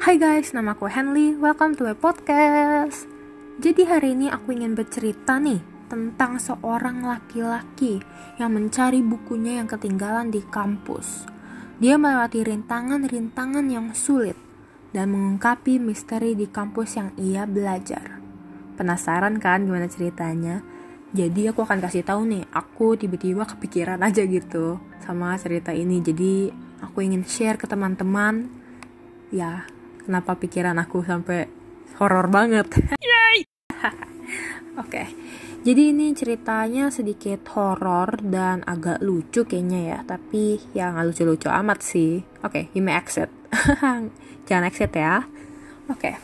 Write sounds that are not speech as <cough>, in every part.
Hai guys, nama aku Henley. Welcome to my podcast. Jadi hari ini aku ingin bercerita nih tentang seorang laki-laki yang mencari bukunya yang ketinggalan di kampus. Dia melewati rintangan-rintangan yang sulit dan mengungkapi misteri di kampus yang ia belajar. Penasaran kan gimana ceritanya? Jadi aku akan kasih tahu nih, aku tiba-tiba kepikiran aja gitu sama cerita ini. Jadi aku ingin share ke teman-teman. Ya, kenapa pikiran aku sampai horor banget. <laughs> Yay! Oke. Okay. Jadi ini ceritanya sedikit horor dan agak lucu kayaknya ya, tapi ya nggak lucu-lucu amat sih. Oke, okay, you exit. <laughs> Jangan exit ya. Oke. Okay.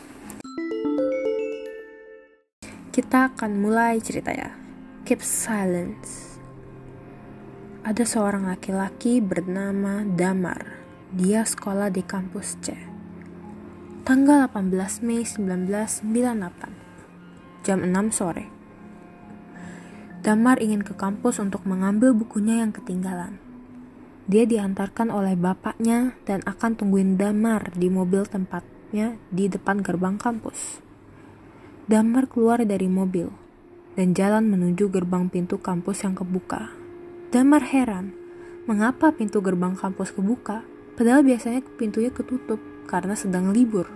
Kita akan mulai cerita ya. Keep silence. Ada seorang laki-laki bernama Damar. Dia sekolah di kampus C tanggal 18 Mei 1998, jam 6 sore. Damar ingin ke kampus untuk mengambil bukunya yang ketinggalan. Dia diantarkan oleh bapaknya dan akan tungguin Damar di mobil tempatnya di depan gerbang kampus. Damar keluar dari mobil dan jalan menuju gerbang pintu kampus yang kebuka. Damar heran, mengapa pintu gerbang kampus kebuka, padahal biasanya pintunya ketutup karena sedang libur.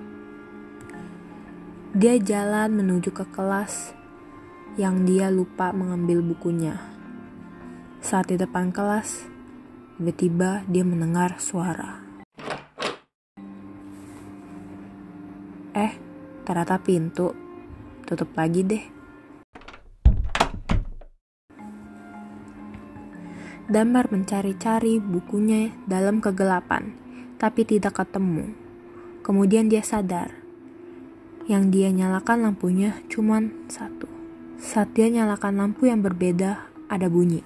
Dia jalan menuju ke kelas yang dia lupa mengambil bukunya. Saat di depan kelas, tiba-tiba dia mendengar suara. Eh, ternyata pintu. Tutup lagi deh. Damar mencari-cari bukunya dalam kegelapan, tapi tidak ketemu. Kemudian dia sadar. Yang dia nyalakan lampunya cuma satu. Saat dia nyalakan lampu yang berbeda, ada bunyi.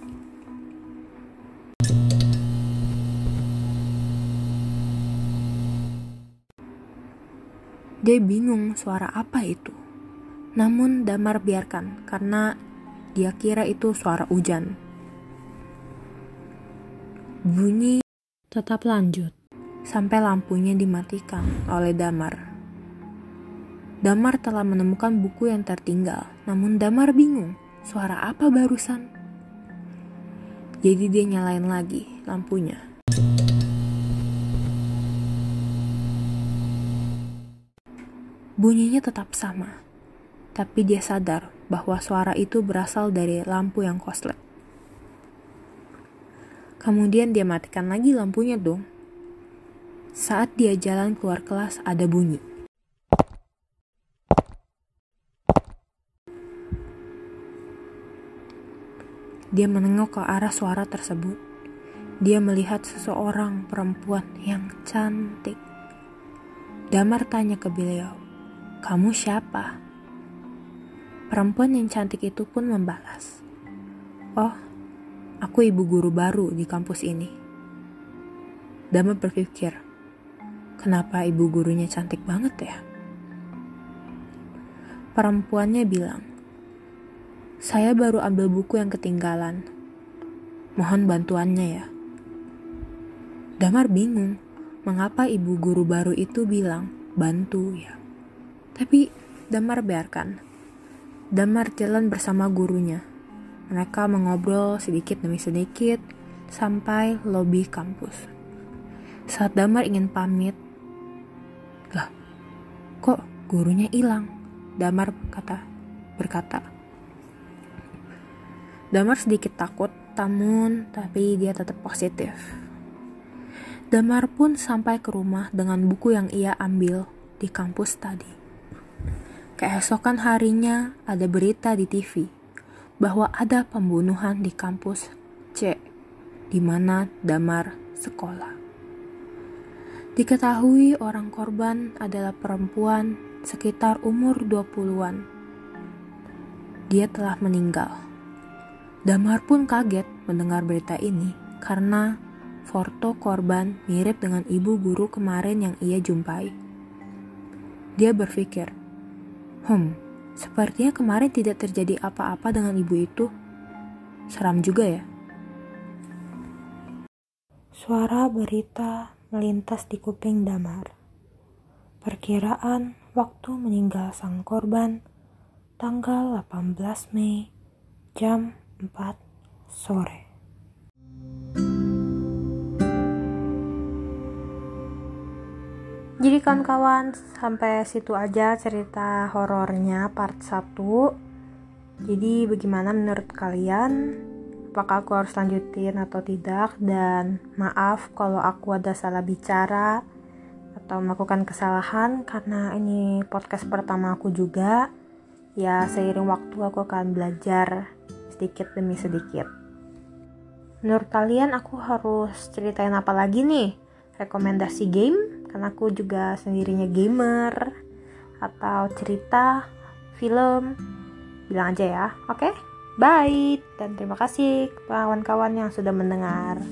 Dia bingung suara apa itu. Namun Damar biarkan karena dia kira itu suara hujan. Bunyi tetap lanjut sampai lampunya dimatikan oleh Damar. Damar telah menemukan buku yang tertinggal, namun Damar bingung, suara apa barusan? Jadi dia nyalain lagi lampunya. Bunyinya tetap sama, tapi dia sadar bahwa suara itu berasal dari lampu yang koslet. Kemudian dia matikan lagi lampunya dong. Saat dia jalan keluar kelas, ada bunyi. Dia menengok ke arah suara tersebut. Dia melihat seseorang perempuan yang cantik. Damar tanya ke beliau, "Kamu siapa?" Perempuan yang cantik itu pun membalas, "Oh, aku ibu guru baru di kampus ini." Damar berpikir, Kenapa ibu gurunya cantik banget ya? Perempuannya bilang, saya baru ambil buku yang ketinggalan. Mohon bantuannya ya. Damar bingung, mengapa ibu guru baru itu bilang, bantu ya. Tapi Damar biarkan. Damar jalan bersama gurunya. Mereka mengobrol sedikit demi sedikit sampai lobi kampus. Saat Damar ingin pamit, lah, kok gurunya hilang? Damar kata, berkata. Damar sedikit takut, namun tapi dia tetap positif. Damar pun sampai ke rumah dengan buku yang ia ambil di kampus tadi. Keesokan harinya ada berita di TV bahwa ada pembunuhan di kampus C, di mana Damar sekolah. Diketahui orang korban adalah perempuan sekitar umur 20-an. Dia telah meninggal. Damar pun kaget mendengar berita ini karena foto korban mirip dengan ibu guru kemarin yang ia jumpai. Dia berpikir, "Hmm, sepertinya kemarin tidak terjadi apa-apa dengan ibu itu. Seram juga ya." Suara berita melintas di kuping Damar. Perkiraan waktu meninggal sang korban tanggal 18 Mei jam 4 sore. Jadi kawan-kawan sampai situ aja cerita horornya part 1 Jadi bagaimana menurut kalian? Apakah aku harus lanjutin atau tidak? Dan maaf kalau aku ada salah bicara Atau melakukan kesalahan Karena ini podcast pertama aku juga Ya seiring waktu aku akan belajar sedikit demi sedikit Menurut kalian aku harus ceritain apa lagi nih? Rekomendasi game? karena aku juga sendirinya gamer atau cerita film bilang aja ya oke okay? Bye. Dan terima kasih kawan-kawan yang sudah mendengar